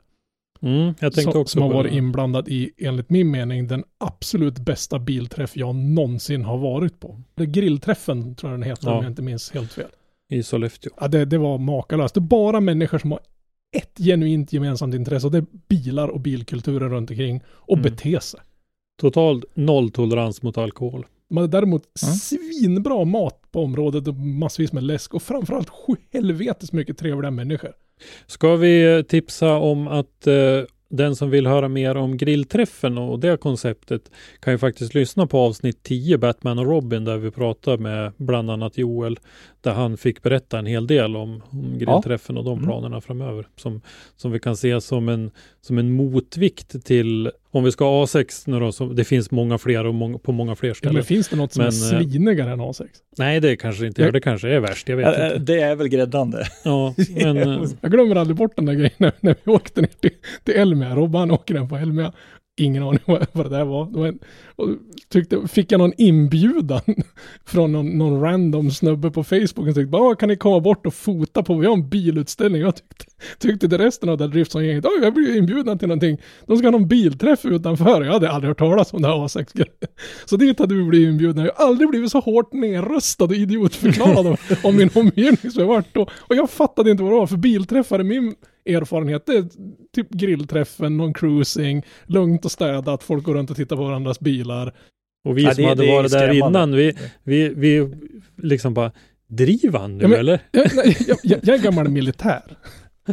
Mm, jag tänkte som, också som har varit det. inblandad i, enligt min mening, den absolut bästa bilträff jag någonsin har varit på. Det grillträffen tror jag den heter Ja. om jag inte minns helt fel. i Sollefteå. Ja, det, det var makalöst. Det är bara människor som har ett genuint gemensamt intresse och det är bilar och bilkulturen runt omkring och Mm. bete sig. Total nolltolerans mot alkohol. Man hade däremot Mm. svinbra mat på området och massvis med läsk och framförallt sju helvetes mycket trevliga människor. Ska vi eh, tipsa om att eh, den som vill höra mer om grillträffen och det konceptet kan ju faktiskt lyssna på avsnitt 10 Batman och Robin där vi pratar med bland annat Joel där han fick berätta en hel del om, om grillträffen och de Mm. planerna framöver som, som vi kan se som en, som en motvikt till om vi ska ha A6 nu då, så det finns många fler och många, på många fler Ja, ställen. men finns det något som Men, är eh, slinigare än A6? Nej, det kanske inte gör. Det kanske är värst. Jag vet Ä- ä, inte. Det är väl gräddande. Ja, men Jag glömmer aldrig bort den där grejen när, när vi åkte ner till, till Elmia. Robban åker den på Elmia. Ingen aning vad, vad det där var. Och tyckte, fick jag någon inbjudan från någon, någon random snubbe på Facebook och tyckte bara, ah, kan ni komma bort och fota på, vi har en bilutställning. Jag tyckte, tyckte det resten av det Driftsson-gänget, "Oj, jag blev inbjuden till någonting. De ska ha någon bilträff utanför. Jag hade aldrig hört talas om det här A6 Så dit hade vi blivit inbjudna. Jag har aldrig blivit så hårt nerröstad och idiotförklarad om, om min omgivning som jag varit då. Och jag fattade inte vad det var för bilträffar. Min erfarenhet det är typ grillträffen, någon cruising, lugnt och städat, folk går runt och tittar på varandras bilar. Och vi Ja, som det- hade det varit där innan, vi, vi, vi liksom bara, driver han nu Ja, men- eller? Jag, jag, jag, jag är gammal militär.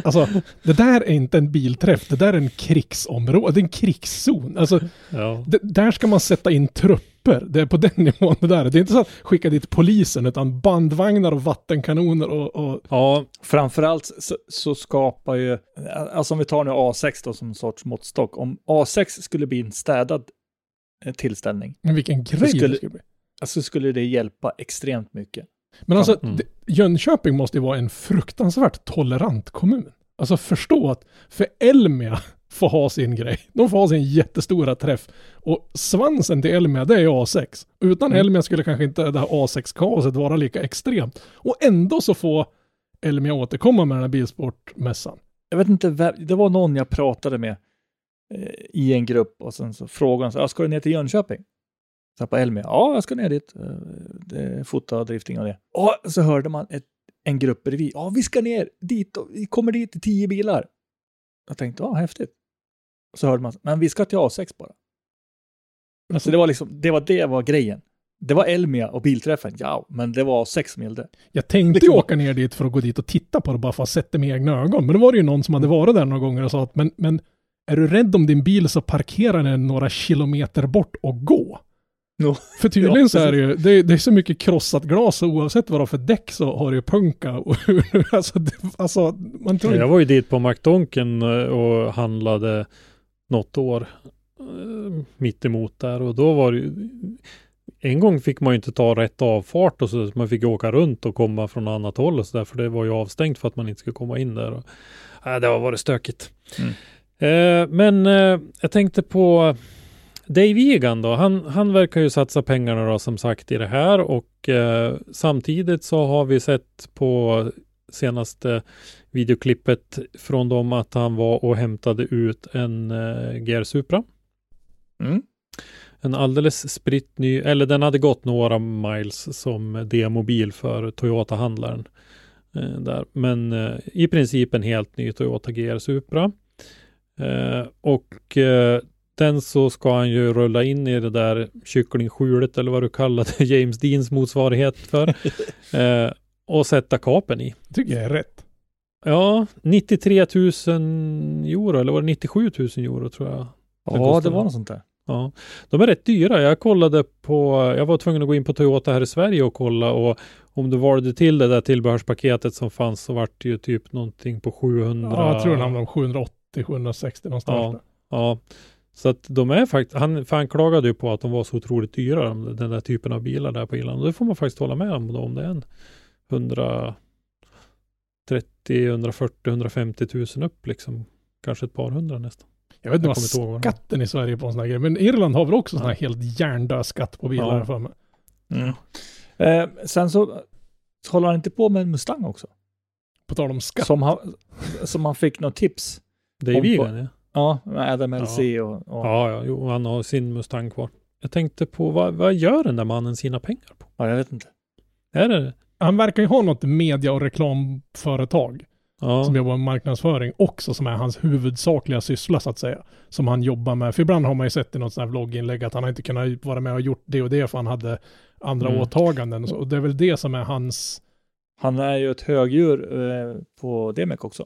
Alltså, det där är inte en bilträff, det där är en krigsområde, det är en krigszon. Alltså, Ja. det, där ska man sätta in trupper. Det är på den nivån det där är. Det är inte så att skicka dit polisen, utan bandvagnar och vattenkanoner och, och ja, Framförallt så, så skapar ju, alltså om vi tar nu A6 då som sorts måttstock, om A6 skulle bli en städad eh, tillställning, men vilken grej skulle- det skulle bli. alltså skulle det hjälpa extremt mycket. Men alltså, Mm. det, Jönköping måste ju vara en fruktansvärt tolerant kommun. Alltså förstå att för Elmia får ha sin grej. De får ha sin jättestora träff. Och svansen till Elmia, det är A6. Utan Mm. Elmia skulle kanske inte det här A6-kaoset vara lika extremt. Och ändå så får Elmia återkomma med den här bilsportmässan. Jag vet inte, det var någon jag pratade med eh, i en grupp och sen så frågade han så, "Ja, ska du ner till Jönköping? På Elmia, ja jag ska ner dit, eh, det fota och drifting och det. Och så hörde man ett, en grupp bredvid, ja vi ska ner dit, och vi kommer dit i tio bilar. Jag tänkte, ja häftigt. Så hörde man, men vi ska till A6 bara. Alltså, Så det var liksom, det var det var grejen. Det var Elmia och bilträffen, ja, men det var A6 som gällde. Jag tänkte Liksom- åka ner dit för att gå dit och titta på det bara för att sätta med egna ögon. Men då var det ju någon som hade varit där några gånger och sa att men, men är du rädd om din bil så parkera den några kilometer bort och gå. No. För tydligen Ja, så är det ju, det är, det är så mycket krossat glas och oavsett vad det har för däck så har det ju punka. Och, alltså, det, alltså, man tror jag var ju dit på McDonken eh, och handlade något år eh, mitt emot där och då var det ju en gång fick man ju inte ta rätt avfart och så man fick åka runt och komma från annat håll och så där för det var ju avstängt för att man inte skulle komma in där. Och, äh, det har varit stökigt. Eh, men eh, jag tänkte på Dave Egan då. Han, han verkar ju satsa pengarna då som sagt i det här och eh, samtidigt så har vi sett på senaste videoklippet från dem att han var och hämtade ut en eh, GR Supra. Mm. En alldeles spritt ny, eller den hade gått några miles som demobil för Toyota-handlaren. Eh, där. Men eh, i princip en helt ny Toyota GR Supra. Eh, och den så ska han ju rulla in i det där kycklingskjulet eller vad du kallade James Deans motsvarighet för. eh, och sätta kapen i. tycker jag är rätt. Ja, 93 000 euro, eller var det 97 000 euro tror jag. Ja, det var något sånt där. Ja, de är rätt dyra. Jag kollade på, jag var tvungen att gå in på Toyota här i Sverige och kolla och om du valde till det där tillbehörspaketet som fanns så vart det ju typ någonting på 700. Ja, jag tror den hamnar om 780-760 någonstans Ja, där. ja. Så att de är faktiskt, han, för han klagade ju på att de var så otroligt dyra, de- den där typen av bilar där på Irland. Och det får man faktiskt hålla med om då, om det är en 130, 140, 150 tusen upp liksom. Kanske ett par hundra nästan. Jag vet inte vad det skatten i Sverige på en sån här grej. Men Irland har väl också sån här helt hjärndöd skatt på bilar Ja. för mig. Eh, sen så så håller han inte på med en Mustang också. På tal om skatt. Som han, som han fick något tips. Dave Om- Egan ja. Ja, Adam LC och, och Ja, ja, jo, han har sin Mustang kvar. Jag tänkte på, vad, vad gör den där mannen sina pengar på? ja, jag vet inte. Är det Han verkar ju ha något media och reklamföretag Ja, som jobbar med marknadsföring också som är hans huvudsakliga syssla så att säga. Som han jobbar med. För ibland har man ju sett i något sånt här vlogginlägg att han har inte kunnat vara med och gjort det och det för han hade andra Mm. åtaganden. Och, så. och det är väl det som är hans... Han är ju ett högdjur eh, på Demek också.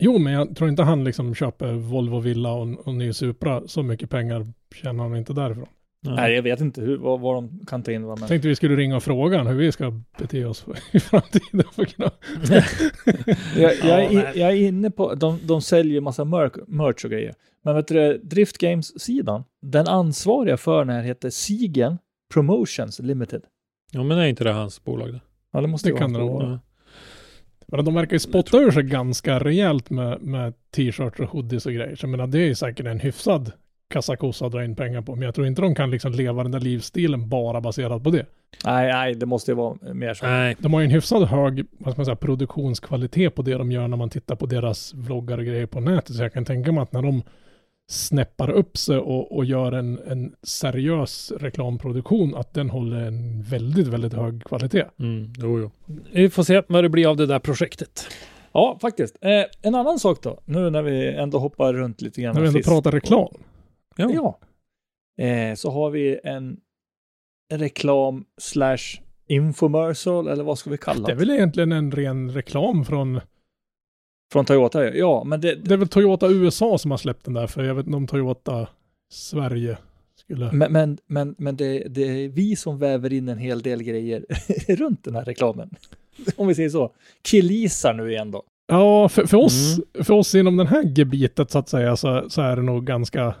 Jo, men jag tror inte han liksom köper Volvo Villa och, och ny Supra. Så mycket pengar tjänar han inte därifrån. ja. Nej, jag vet inte hur, vad, vad de kan ta in. Vad, men... Tänkte vi skulle ringa och fråga hur vi ska bete oss i framtiden. För kunna... jag, jag, är, jag är inne på, de, de säljer massa merch, merch och grejer. Men vet du, Drift Games-sidan, den ansvariga för den här heter Sigen Promotions Limited. ja, men är inte det hans bolag det? Ja, det måste Det ju kan vara. det vara. Men de verkar ju spotta ur sig ganska rejält med, med t-shirts och hoodies och grejer. Så jag menar, det är ju säkert en hyfsad kassakossa att dra in pengar på. Men jag tror inte de kan liksom leva den där livsstilen bara baserat på det. Nej, nej, det måste ju vara mer så. Nej, De har ju en hyfsad hög vad ska man säga, produktionskvalitet på det de gör när man tittar på deras vloggar och grejer på nätet. Så jag kan tänka mig att när de snäppar upp sig och, och gör en, en seriös reklamproduktion, att den håller en väldigt, väldigt hög kvalitet. mm, jo, jo. Vi får se vad det blir av det där projektet. Ja, faktiskt. Eh, en annan sak då, nu när vi ändå hoppar runt lite grann. När vi ändå sist. pratar reklam. Ja. Ja. Eh, så har vi en reklam slash infomercial, eller vad ska vi kalla Det är väl egentligen en ren reklam från, Från Toyota, ja. Men det, det är väl Toyota USA som har släppt den där, för jag vet inte om Toyota Sverige skulle... Men, men, men, men det, det är vi som väver in en hel del grejer runt den här reklamen. Om vi säger så. Killgissar nu igen då. Ja, för, för, oss, för oss inom den här gebitet så att säga så, så är det nog ganska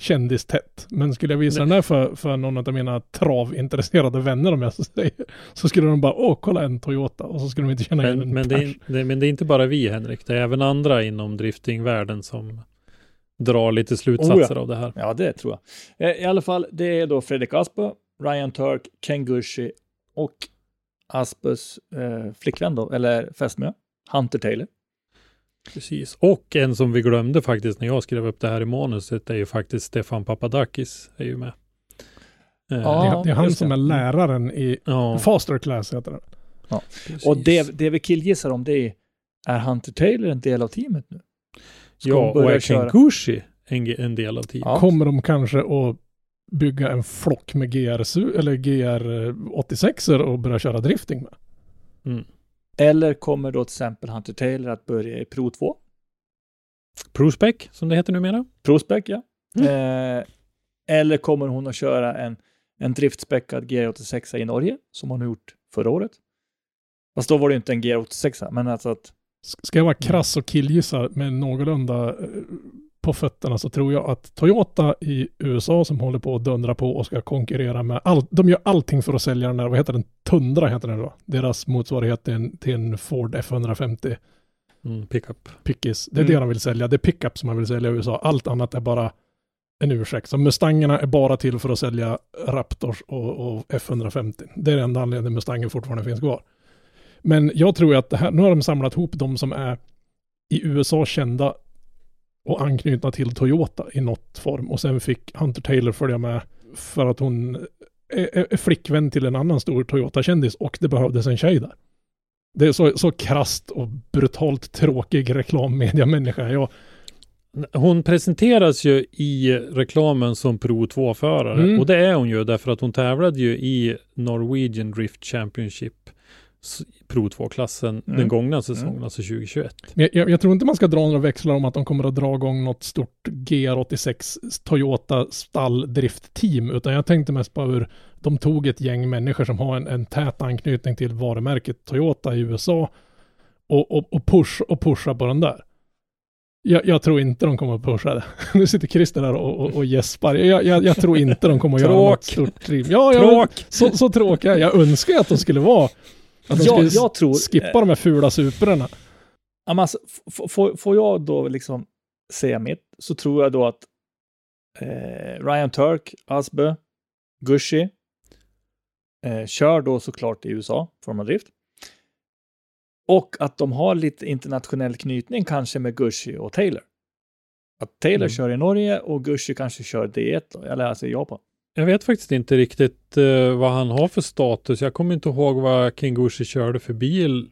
kändistätt. Men skulle jag visa den här för, för någon av mina travintresserade vänner om jag så säger, så skulle de bara, åh, kolla en Toyota. Och så skulle de inte känna igen Men, en men, det pers. är, det, men det är inte bara vi Henrik, det är även andra inom driftingvärlden som drar lite slutsatser Oh ja. av det här. Ja, det tror jag. Eh, I alla fall, det är då Fredrik Aspe, Ryan Turk, Ken Gushi och Aspes eh, flickvän då, eller fästmö, Hunter Taylor. Precis. Och en som vi glömde faktiskt när jag skrev upp det här i manuset är ju faktiskt Stefan Papadakis är ju med. Eh, Ja. det, är- han som är läraren i ja, Faster Class heter det. precis. Och det, det vi killgissar om det är, är Hunter Taylor en del av teamet nu? Ska ja, och är köra? Kengushi en, en del av teamet? Ja. Kommer de kanske att bygga en flock med GR, su- eller GR 86 och börja köra drifting med? Mm. Eller kommer då till exempel Hunter Taylor att börja i Pro 2? Prospec, som det heter numera. Prospec, ja. Mm. Eh, eller kommer hon att köra en, en driftspäckad G86 i Norge, som hon har gjort förra året? Fast då var det inte en G86, men alltså att Ska jag vara krass och killgissa med någorlunda eh, på fötterna så tror jag att Toyota i USA som håller på att dundra på och ska konkurrera med allt. De gör allting för att sälja den där, vad heter den? Tundra heter den då. Deras motsvarighet till en, till en Ford F150 Mm, pickup. pickis. Det är Mm. det de vill sälja. Det är pickup som man vill sälja i USA. Allt annat är bara en ursäkt. Så Mustangerna är bara till för att sälja Raptors och, och F150. Det är den enda anledningen Mustangen fortfarande finns kvar. Men jag tror att det här, nu har de samlat ihop de som är i USA kända och anknutna till Toyota i något form. Och sen fick Hunter Taylor följa med för att hon är, är, flickvän till en annan stor Toyota-kändis och det behövdes en tjej där. Det är så, så krast och brutalt tråkig reklammediamänniska. Jag, Hon presenteras ju i reklamen som Pro 2-förare Mm. och det är hon ju därför att hon tävlade ju i Norwegian Drift Championship Pro 2-klassen Mm. den gångna säsongen, alltså 2021. Men Jag, jag tror inte man ska dra några växlar om att de kommer att dra igång något stort GR86 Toyota stalldriftteam, utan jag tänkte mest på hur de tog ett gäng människor som har en, en tät anknytning till varumärket Toyota i USA och, och, och, push, och pusha på den där. Jag, jag tror inte de kommer att pusha det. Nu sitter Christer där och, och, och gäspar. Jag, jag, jag tror inte de kommer att göra något stort trim. Ja, ja, Tråk! så, så tråkiga. Jag önskar att de skulle vara. Att de Ja, skulle jag tror- skippa de här fula superna. Alltså, får, jag då liksom säga mitt så tror jag då att eh, Ryan Turk, Asbö, Gushi eh, kör då såklart i USA, form av drift. Och att de har lite internationell knytning kanske med Gushi och Taylor. Att Taylor Mm. kör i Norge och Gushi kanske kör D1, då, eller alltså i Japan. Jag vet faktiskt inte riktigt eh, vad han har för status. Jag kommer inte ihåg vad Kingushi körde för bil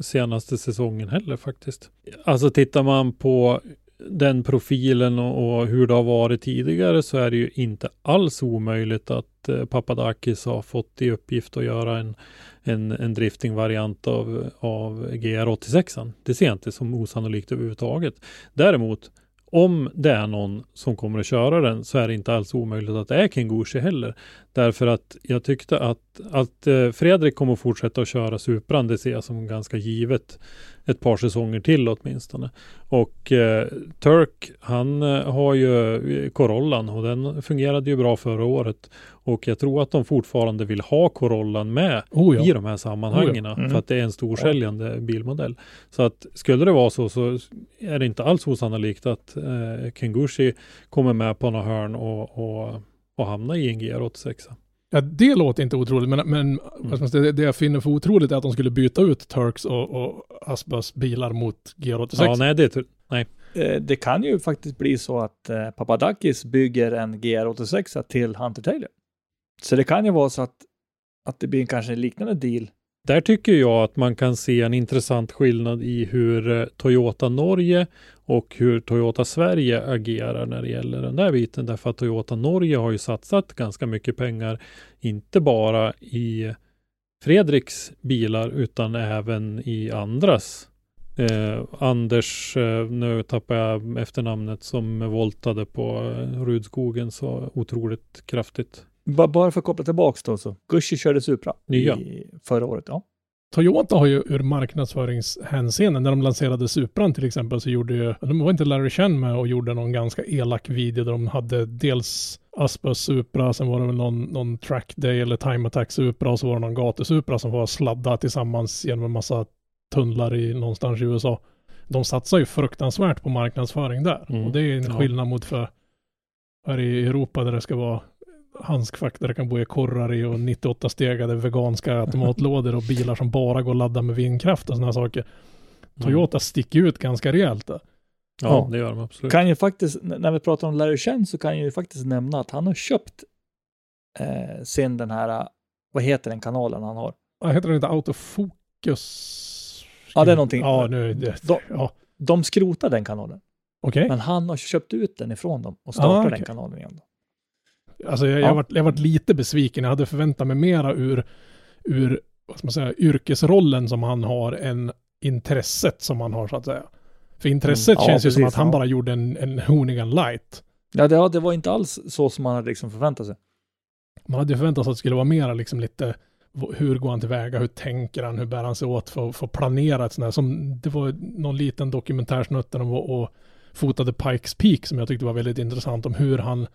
senaste säsongen heller faktiskt. Alltså tittar man på den profilen och, och hur det har varit tidigare så är det ju inte alls omöjligt att eh, Papadakis har fått i uppgift att göra en, en, en driftingvariant av, av GR86. Det ser jag inte som osannolikt överhuvudtaget. Däremot om det är någon som kommer att köra den så är det inte alls omöjligt att det är Kengushi heller. Därför att jag tyckte att, att eh, Fredrik kommer att fortsätta att köra Supran, det ser jag som ganska givet ett par säsonger till åtminstone. Och eh, Turk, han eh, har ju eh, Corollan och den fungerade ju bra förra året. Och jag tror att de fortfarande vill ha Corollan med Oh ja. i de här sammanhangen. Oh ja. Mm. För att det är en storsäljande bilmodell. Så att skulle det vara så så är det inte alls osannolikt att eh, Kengushi kommer med på några hörn och, och, och hamna i en GR86. Ja, det låter inte otroligt, men, men säga, det, det jag finner för otroligt är att de skulle byta ut Turks och, och Asbas bilar mot GR86. Ja, nej, det är nej. Eh, det kan ju faktiskt bli så att eh, Papadakis bygger en GR86 till Hunter Taylor. Så det kan ju vara så att, att det blir en kanske en liknande deal. Där tycker jag att man kan se en intressant skillnad i hur eh, Toyota Norge och hur Toyota Sverige agerar när det gäller den där biten. Därför att Toyota Norge har ju satsat ganska mycket pengar, inte bara i Fredriks bilar utan även i andras. Eh, Anders, eh, nu tappar jag efternamnet, som voltade på eh, Rudskogen så otroligt kraftigt. Ba- Bara för att koppla tillbaks då så. Gucci körde Supra Nya. i förra året. Ja. Toyota har ju ur marknadsföringshänseende, när de lanserade Supran till exempel, så gjorde ju, de var inte Larry Chen med och gjorde någon ganska elak video där de hade dels Aspas Supra, sen var det väl någon, någon track day eller time attack Supra och så var det någon gatusupra som var sladda tillsammans genom en massa tunnlar i någonstans i USA. De satsar ju fruktansvärt på marknadsföring där. Mm. Och det är en Ja. skillnad mot för här i Europa där det ska vara handskfack där det kan bo i korrar i och 98 stegade veganska automatlådor och bilar som bara går att ladda med vindkraft och sådana saker. Toyota sticker ut ganska rejält där. Ja, Ja. det gör de absolut. Kan ju faktiskt, när vi pratar om Larry Chen så kan jag ju faktiskt nämna att han har köpt eh, sen den här, vad heter den kanalen han har? Ja, heter den inte autofokus? Ja, det är någonting. Ja, nu det. De- Ja, De skrotar den kanalen, okej. men han har köpt ut den ifrån dem och startar Ah, den okej. kanalen igen. Alltså jag, Ja. jag, varit, jag varit lite besviken. Jag hade förväntat mig mera ur, ur vad ska man säga, yrkesrollen som han har än intresset som han har så att säga. För intresset Mm, ja, känns ju som precis, att han ja. bara gjorde en, en Hoonigan light. Ja, det, ja, det var inte alls så som man hade liksom förväntat sig. Man hade ju förväntat sig att det skulle vara mera liksom lite hur går han tillväga, hur tänker han, hur bär han sig åt för, för att planera ett sånt här. Som, det var någon liten dokumentärsnutt där de var och fotade Pikes Peak som jag tyckte var väldigt intressant om hur han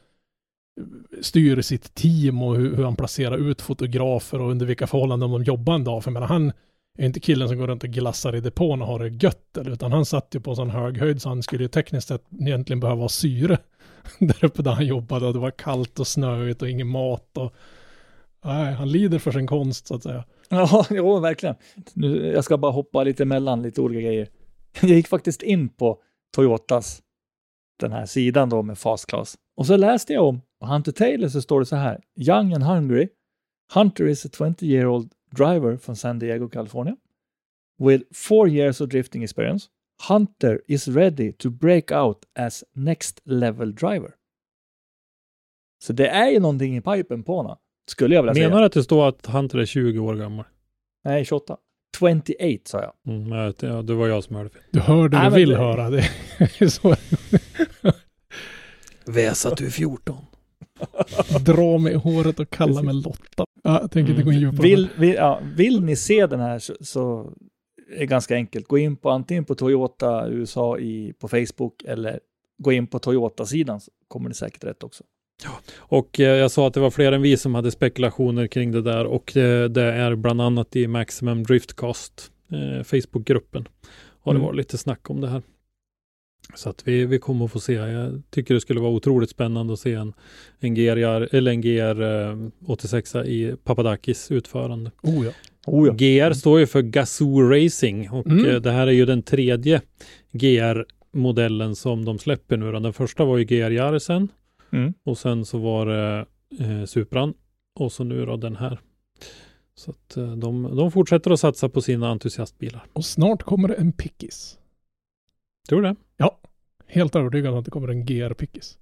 styr sitt team och hur, hur han placerar ut fotografer och under vilka förhållanden de jobbar en dag. För jag menar, han är inte killen som går runt och glassar i depån och har det gött, eller, utan han satt ju på sån hög höjd så han skulle ju tekniskt sett egentligen behöva ha syre där uppe där han jobbade och det var kallt och snöigt och ingen mat och nej, han lider för sin konst så att säga. Ja, jo, verkligen. Nu, jag ska bara hoppa lite emellan lite olika grejer. Jag gick faktiskt in på Toyotas, den här sidan då med Fast Class. Och så läste jag om på Hunter Taylor så står det så här. Young and hungry. Hunter is a 20 year old driver from San Diego, California. With four years of drifting experience. Hunter is ready to break out as next level driver. Så det är ju någonting i pipen på honom. Skulle jag vilja säga. Menar du att det står att Hunter är 20 år gammal? Nej, 28. 28 sa jag. Mm, ja, det- ja, det var jag som hörde fel. Du hör det Nej, du vill det- höra. Det är så. Väs att du är 14. Dra mig i håret och kalla mig Lotta. Ja, jag tänker inte gå in djupare. Vill, vill, ja, vill ni se den här så, så är det ganska enkelt. Gå in på antingen på Toyota USA i, på Facebook eller gå in på Toyota-sidan så kommer ni säkert rätt också. Och eh, jag sa att det var fler än vi som hade spekulationer kring det där och eh, det är bland annat i Maximum Driftcast, eh, Facebookgruppen, har det Mm. varit lite snack om det här. Så att vi, vi kommer att få se. Jag tycker det skulle vara otroligt spännande att se en, en GR, eller en GR eh, 86 i Papadakis utförande. Oh ja. Oh ja. GR står ju för Gazoo Racing och Mm. eh, det här är ju den tredje GR-modellen som de släpper nu. Den första var ju GR Jarsen Mm. och sen så var det eh, Supran och så nu då den här. Så att eh, de, de fortsätter att satsa på sina entusiastbilar. Och snart kommer det en pickis. Tror du det? Helt övertygad om att det kommer en GR-pickis.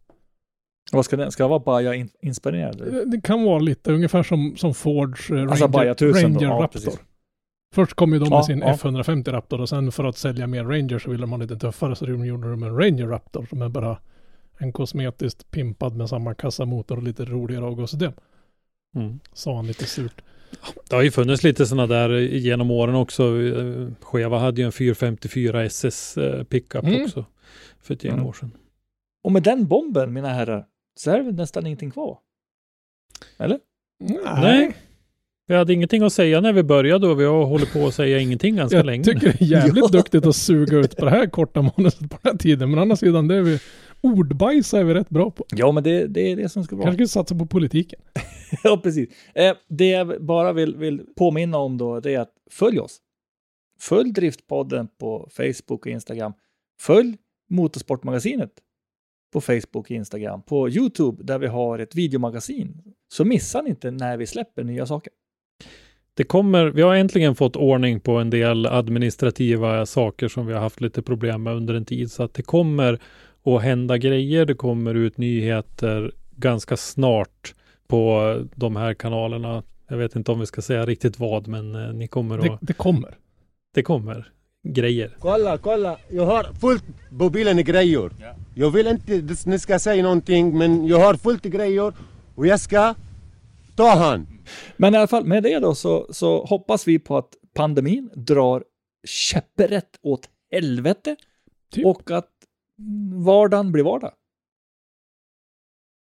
Vad ska den? Ska den vara Baja in, inspirerad? eller? Det, det kan vara lite ungefär som, som Fords eh, Alltså Ranger, 1000 då? Ranger Ja, Raptor. precis. Först kom ju de med Ja, sin ja. F150 Raptor och sen för att sälja mer Ranger så ville de ha lite tuffare så de gjorde de en Ranger Raptor som är bara en kosmetiskt pimpad med samma kassamotor och lite roligare avgassystem. Mm. Sa han lite surt. Det har ju funnits lite sådana där genom åren också. Eh, Cheva hade ju en 454 SS eh, pickup Mm. också för ett gäng Mm. år sedan. Och med den bomben, mina herrar, så är det nästan ingenting kvar. Eller? Nej. Vi hade ingenting att säga när vi började och vi har hållit på att säga ingenting ganska Jag länge. tycker det är jävligt duktigt att suga ut på det här korta manuset på den här tiden. Men å andra sidan, det är vi, ordbajsa är vi rätt bra på. Ja, men det, det är det som ska vara. Kanske satsa på politiken. ja, precis. Eh, det jag bara vill, vill påminna om då, det är att följ oss. Följ Driftpodden på Facebook och Instagram. Följ Motorsportmagasinet på Facebook Instagram. På YouTube där vi har ett videomagasin. Så missar ni inte när vi släpper nya saker. Det kommer, vi har äntligen fått ordning på en del administrativa saker som vi har haft lite problem med under en tid. Så att det kommer att hända grejer. Det kommer ut nyheter ganska snart på de här kanalerna. Jag vet inte om vi ska säga riktigt vad, men eh, ni kommer att... Det, det kommer. Det kommer grejer. Kolla, kolla. Jag har fullt på bilen grejer. Jag vill inte att ni ska säga någonting, men jag har fullt grejer och jag ska ta han. Men i alla fall med det då så, så hoppas vi på att pandemin drar käpprätt åt helvete Typ. och att vardagen blir vardag.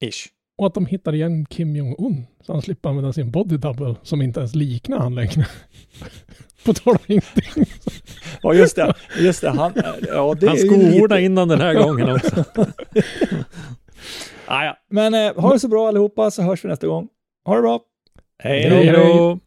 Ish. Och att de hittar igen Kim Jong-Un. Så han slipper använda sin body double som inte ens liknar han längre. På tal om ingenting. Ja just det, just det. Han, ja, det Han skohornade lite- innan den här gången också. Ah, ja. Men eh, ha det så bra allihopa så hörs vi nästa gång. Ha det bra. Hej då. Hej då!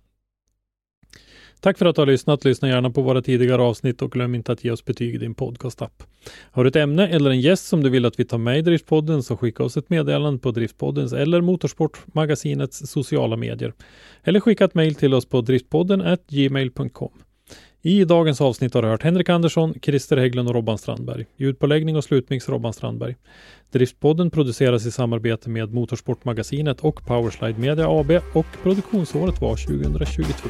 Tack för att du har lyssnat. Lyssna gärna på våra tidigare avsnitt och glöm inte att ge oss betyg i din podcastapp. Har du ett ämne eller en gäst som du vill att vi tar med i Driftpodden så skicka oss ett meddelande på Driftpoddens eller Motorsportmagasinets sociala medier. Eller skicka ett mejl till oss på driftpodden gmail.com. I dagens avsnitt har du hört Henrik Andersson, Christer Hägglund och Robban Strandberg. Ljudpåläggning och slutmix Robban Strandberg. Driftpodden produceras i samarbete med Motorsportmagasinet och Powerslide Media AB och produktionsåret var 2022.